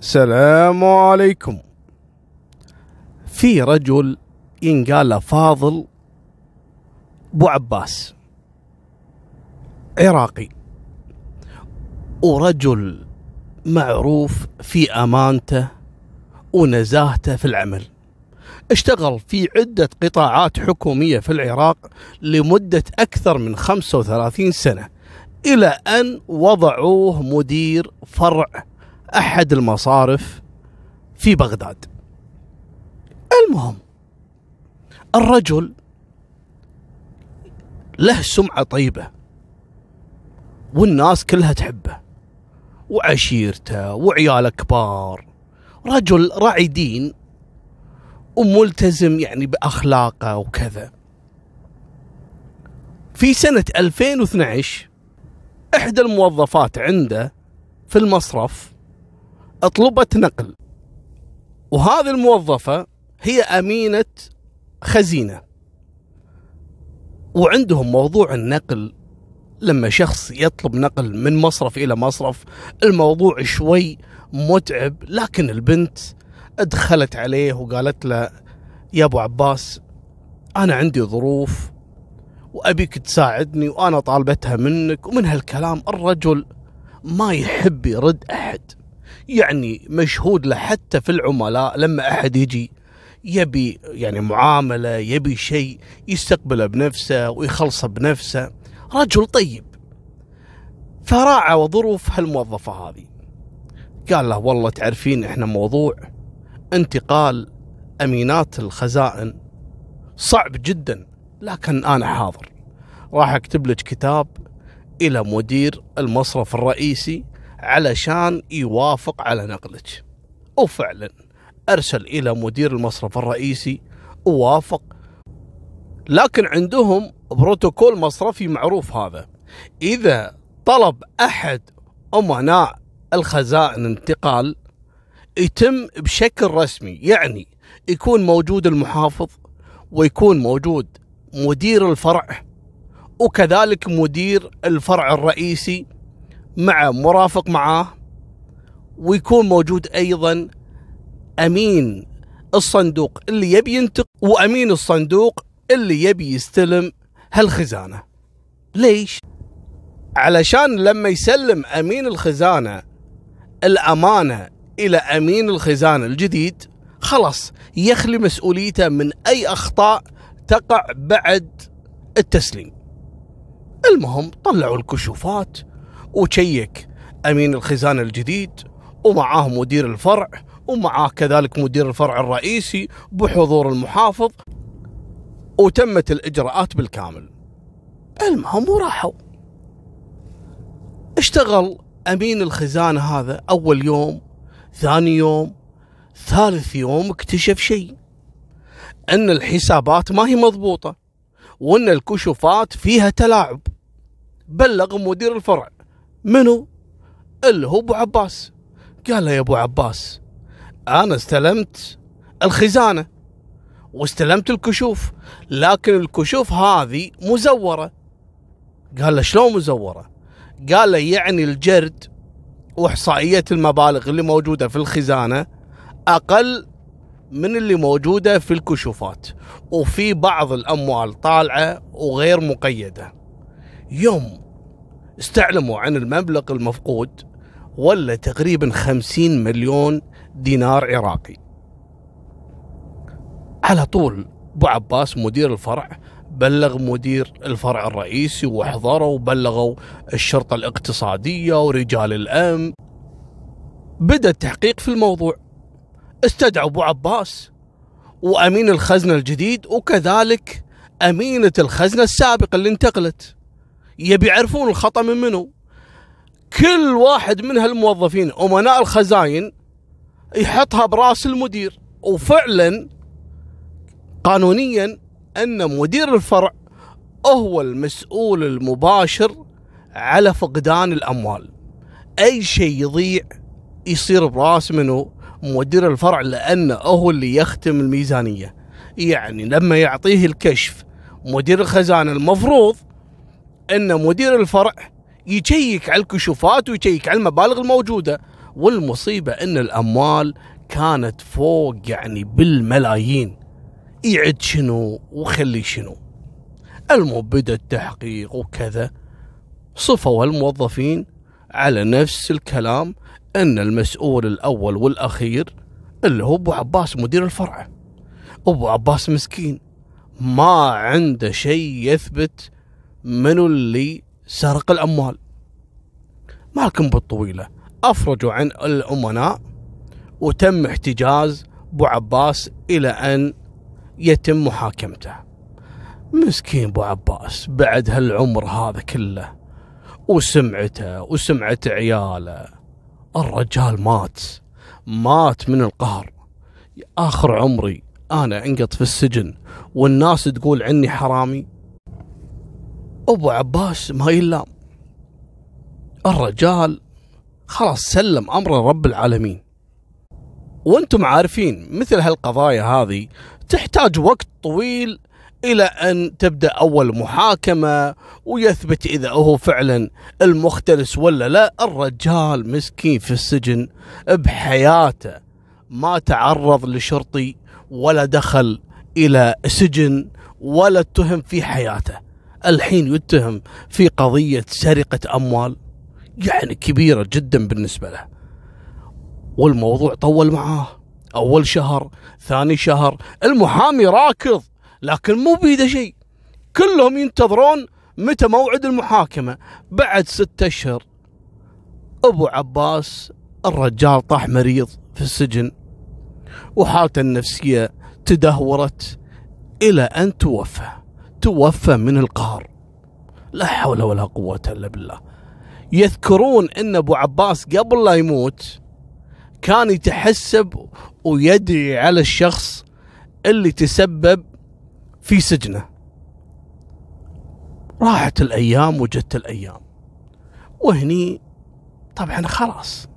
السلام عليكم. في رجل ينقال له فاضل بو عباس. عراقي. ورجل معروف في أمانته ونزاهته في العمل. اشتغل في عدة قطاعات حكومية في العراق لمدة أكثر من 35 سنة إلى أن وضعوه مدير فرع أحد المصارف في بغداد. المهم الرجل له سمعة طيبة والناس كلها تحبه وعشيرته وعياله كبار. رجل راعي دين وملتزم يعني بأخلاقه وكذا. في سنة 2012 إحدى الموظفات عنده في المصرف اطلبت نقل. وهذه الموظفة هي أمينة خزينة. وعندهم موضوع النقل. لما شخص يطلب نقل من مصرف إلى مصرف الموضوع شوي متعب لكن البنت دخلت عليه وقالت له يا أبو عباس أنا عندي ظروف وأبيك تساعدني وأنا طالبتها منك ومن هالكلام الرجل ما يحب يرد أحد. يعني مشهود له حتى في العملاء لما أحد يجي يبي يعني معاملة يبي شيء يستقبله بنفسه ويخلصه بنفسه. رجل طيب. فراعى ظروف هالموظفة هذه. قال له والله تعرفين إحنا موضوع انتقال أمينات الخزائن. صعب جدا لكن أنا حاضر. راح أكتب لك كتاب إلى مدير المصرف الرئيسي علشان يوافق على نقلك. وفعلا أرسل إلى مدير المصرف الرئيسي ووافق لكن عندهم بروتوكول مصرفي معروف هذا. إذا طلب أحد أمناء الخزائن انتقال يتم بشكل رسمي يعني يكون موجود المحافظ ويكون موجود مدير الفرع وكذلك مدير الفرع الرئيسي مع مرافق معاه ويكون موجود أيضا أمين الصندوق اللي يبي ينتقل وأمين الصندوق اللي يبي يستلم هالخزانة ليش علشان لما يسلم أمين الخزانة الأمانة إلى أمين الخزانة الجديد خلاص يخلي مسؤوليته من أي أخطاء تقع بعد التسليم. المهم طلعوا الكشوفات وشيك أمين الخزانه الجديد ومعاه مدير الفرع ومعاه كذلك مدير الفرع الرئيسي بحضور المحافظ وتمت الإجراءات بالكامل. المهم وراحوا. اشتغل أمين الخزانه هذا أول يوم ثاني يوم ثالث يوم اكتشف شيء أن الحسابات ما هي مضبوطة وأن الكشوفات فيها تلاعب بلغ مدير الفرع منو؟ اللي هو أبو عباس. قال له يا أبو عباس أنا استلمت الخزانة واستلمت الكشوف لكن الكشوف هذه مزورة. قال له شلون مزورة؟ قال له يعني الجرد وإحصائية المبالغ اللي موجودة في الخزانة أقل من اللي موجودة في الكشوفات وفي بعض الأموال طالعة وغير مقيدة. يوم استعلموا عن المبلغ المفقود ولا تقريبا خمسين مليون دينار عراقي. على طول أبو عباس مدير الفرع بلغ مدير الفرع الرئيسي وحضروا وبلغوا الشرطة الاقتصادية ورجال الأمن. بدأ التحقيق في الموضوع. استدعوا أبو عباس وأمين الخزنة الجديد وكذلك أمينة الخزنة السابقة اللي انتقلت. يبي يعرفون الخطأ من منو. كل واحد من هالموظفين أمناء الخزاين يحطها برأس المدير وفعلا قانونيا أن مدير الفرع هو المسؤول المباشر على فقدان الأموال. أي شيء يضيع يصير برأس منه مدير الفرع لأنه هو اللي يختم الميزانية. يعني لما يعطيه الكشف مدير الخزانة المفروض إن مدير الفرع يشيك على الكشوفات ويشيك على المبالغ الموجودة والمصيبة أن الأموال كانت فوق يعني بالملايين. يعد شنو وخلي شنو. المهم بدا التحقيق وكذا. صفوا الموظفين على نفس الكلام إن المسؤول الأول والأخير اللي هو أبو عباس مدير الفرع. أبو عباس مسكين. ما عنده شيء يثبت منو اللي سرق الأموال؟ مالكم بالطويلة. أفرجوا عن الأمناء وتم احتجاز أبو عباس إلى أن يتم محاكمته. مسكين أبو عباس بعد هالعمر هذا كله وسمعته وسمعة عياله. الرجال مات مات من القهر. آخر عمري أنا أنقط في السجن والناس تقول عني حرامي. أبو عباس ما يلام. الرجال خلاص سلم أمر رب العالمين. وأنتم عارفين مثل هالقضايا هذه تحتاج وقت طويل إلى أن تبدأ أول محاكمة ويثبت إذا هو فعلا المختلس ولا لا. الرجال مسكين في السجن بحياته ما تعرض لشرطي ولا دخل إلى سجن ولا اتهم في حياته. الحين يتهم في قضية سرقة أموال يعني كبيرة جدا بالنسبة له. والموضوع طول معاه. أول شهر ثاني شهر المحامي راكض لكن مو بيده شيء. كلهم ينتظرون متى موعد المحاكمة. بعد ستة أشهر أبو عباس الرجال طاح مريض في السجن وحالته النفسية تدهورت إلى أن توفى. توفى من القهر. لا حول ولا قوة إلا بالله. يذكرون أن أبو عباس قبل لا يموت كان يتحسب ويدعي على الشخص اللي تسبب في سجنه. راحت الأيام وجت الأيام. وهني طبعا خلاص.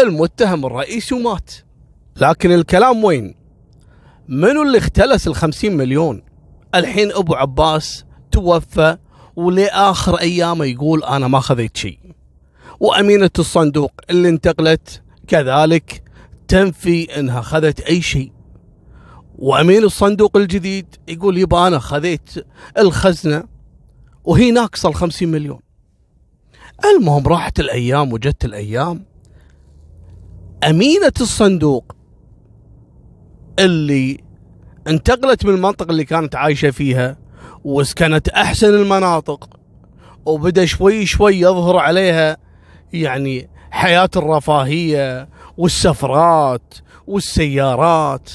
المتهم الرئيسي ومات. لكن الكلام وين؟ منو اللي اختلس الخمسين مليون؟ الحين أبو عباس توفى ولآخر أيامه يقول أنا ما خذيت شيء. وأمينة الصندوق اللي انتقلت كذلك تنفي إنها خذت أي شيء. وأمين الصندوق الجديد يقول يبا أنا خذيت الخزنة وهي ناقصة ال 50 مليون. المهم راحت الأيام وجت الأيام أمينة الصندوق اللي انتقلت من المنطقة اللي كانت عايشة فيها وسكنت أحسن المناطق وبدأ شوي شوي يظهر عليها يعني حياة الرفاهية والسفرات والسيارات.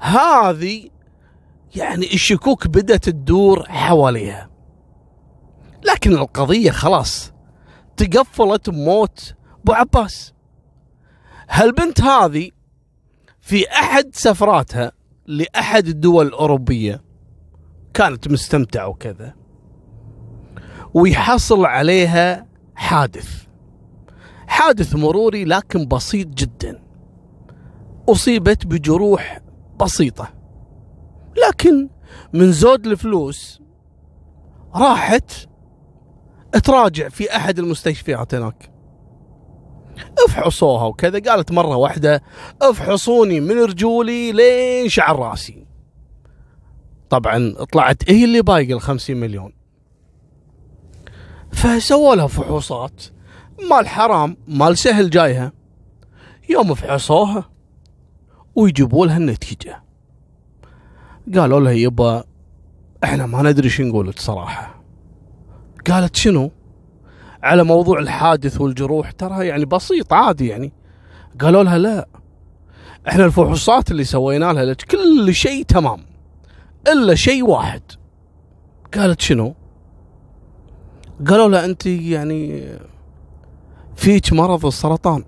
هذه يعني الشكوك بدأت تدور حواليها. لكن القضية خلاص تقفلت بموت أبو عباس. هالبنت هذه في أحد سفراتها لأحد الدول الأوروبية. كانت مستمتعة وكذا. ويحصل عليها حادث. حادث مروري لكن بسيط جدا. أصيبت بجروح بسيطة. لكن من زود الفلوس راحت تراجع في أحد المستشفيات هناك. افحصوها وكذا. قالت مرة واحدة افحصوني من رجولي لين شعر راسي. طبعا طلعت هي اللي بايقة الخمسين مليون. فسووا لها فحوصات. مال حرام مال سهل جايها. يوم فحصوها ويجيبوا لها النتيجة. قالوا لها يبا إحنا ما ندري شو نقول صراحة. قالت شنو؟ على موضوع الحادث والجروح ترى يعني بسيط عادي يعني. قالوا لها لا إحنا الفحوصات اللي سوينا لها كل شيء تمام إلا شيء واحد. قالت شنو؟ قالوا لها أنت يعني فيك مرض السرطان.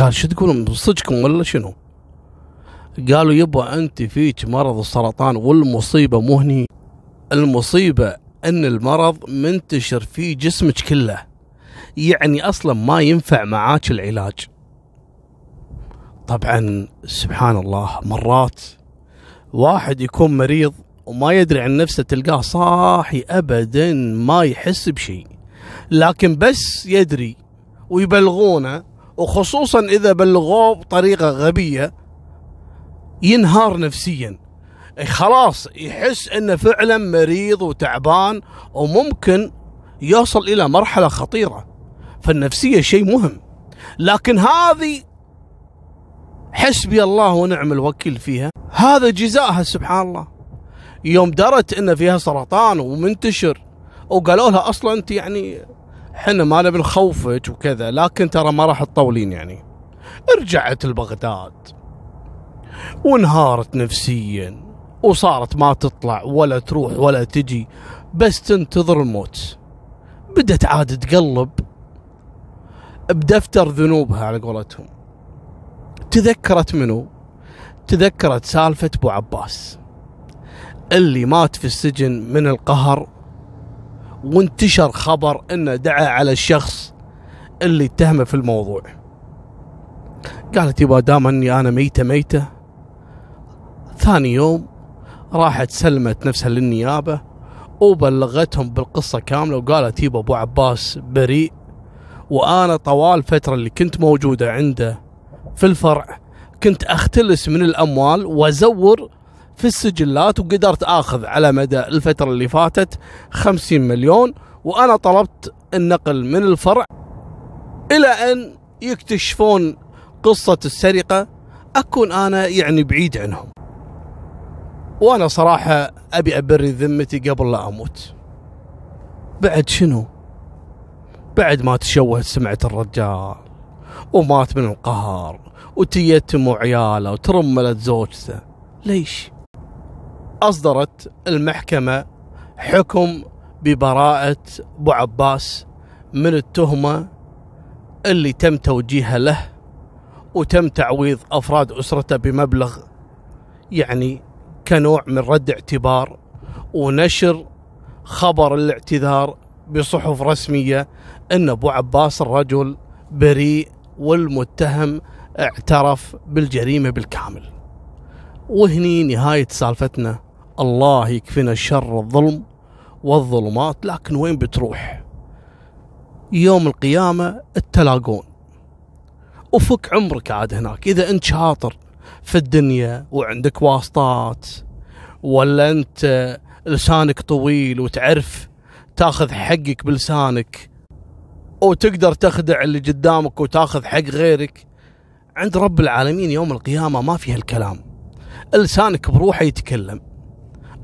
قال شو تقولون بصدقكم ولا شنو؟ قالوا يبا أنت فيك مرض السرطان والمصيبة مو هني المصيبة إن المرض منتشر في جسمك كله. يعني أصلا ما ينفع معاك العلاج. طبعا سبحان الله مرات واحد يكون مريض وما يدري عن نفسه تلقاه صاحي ابدا ما يحس بشيء. لكن بس يدري ويبلغونه وخصوصا إذا بلغوه بطريقة غبية ينهار نفسيا. خلاص يحس إنه فعلا مريض وتعبان وممكن يوصل إلى مرحلة خطيرة. فالنفسية شيء مهم. لكن هذه حسبي الله ونعم الوكيل فيها. هذا جزاءها سبحان الله. يوم درت إن فيها سرطان ومنتشر وقالوا لها أصلا أنت يعني إحنا ما نبي نخوفك وكذا لكن ترى ما راح تطولين يعني. رجعت لبغداد وانهارت نفسيا. وصارت ما تطلع ولا تروح ولا تجي بس تنتظر الموت. بدت عاد تقلب بدفتر ذنوبها على قولتهم. تذكرت منو؟ تذكرت سالفة أبو عباس. اللي مات في السجن من القهر وانتشر خبر إنه دعا على الشخص اللي اتهمه في الموضوع. قالت يبا دام أني أنا ميتة ميتة ثاني يوم راحت سلمت نفسها للنيابة وبلغتهم بالقصة كاملة وقالت يبا ابو عباس بريء. وأنا طوال الفترة اللي كنت موجودة عنده في الفرع كنت أختلس من الأموال وأزور في السجلات وقدرت آخذ على مدى الفترة اللي فاتت 50 مليون. وأنا طلبت النقل من الفرع إلى أن يكتشفون قصة السرقة. أكون أنا يعني بعيد عنهم. وأنا صراحة ابي ابري ذمتي قبل لا أموت. بعد شنو؟ بعد ما تشوهت سمعه الرجال ومات من القهر وتيتم عياله وترملت زوجته. ليش؟ أصدرت المحكمة حكم ببراءة أبو عباس من التهمة اللي تم توجيهها له وتم تعويض أفراد أسرته بمبلغ يعني كنوع من رد اعتبار ونشر خبر الاعتذار بصحف رسمية أن أبو عباس الرجل بريء والمتهم اعترف بالجريمة بالكامل. وهني نهاية سالفتنا. الله يكفينا شر الظلم والظلمات لكن وين بتروح؟ يوم القيامة التلاقون. وفك عمرك عاد هناك. إذا أنت شاطر في الدنيا وعندك واسطات ولا أنت لسانك طويل وتعرف تاخذ حقك بلسانك وتقدر تخدع اللي قدامك وتاخذ حق غيرك. عند رب العالمين يوم القيامة ما فيها الكلام لسانك بروحه يتكلم.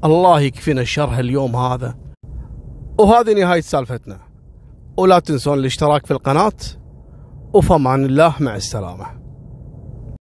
الله يكفينا شر اليوم هذا. وهذه نهاية سالفتنا. ولا تنسون الاشتراك في القناة. وفمان الله مع السلامة.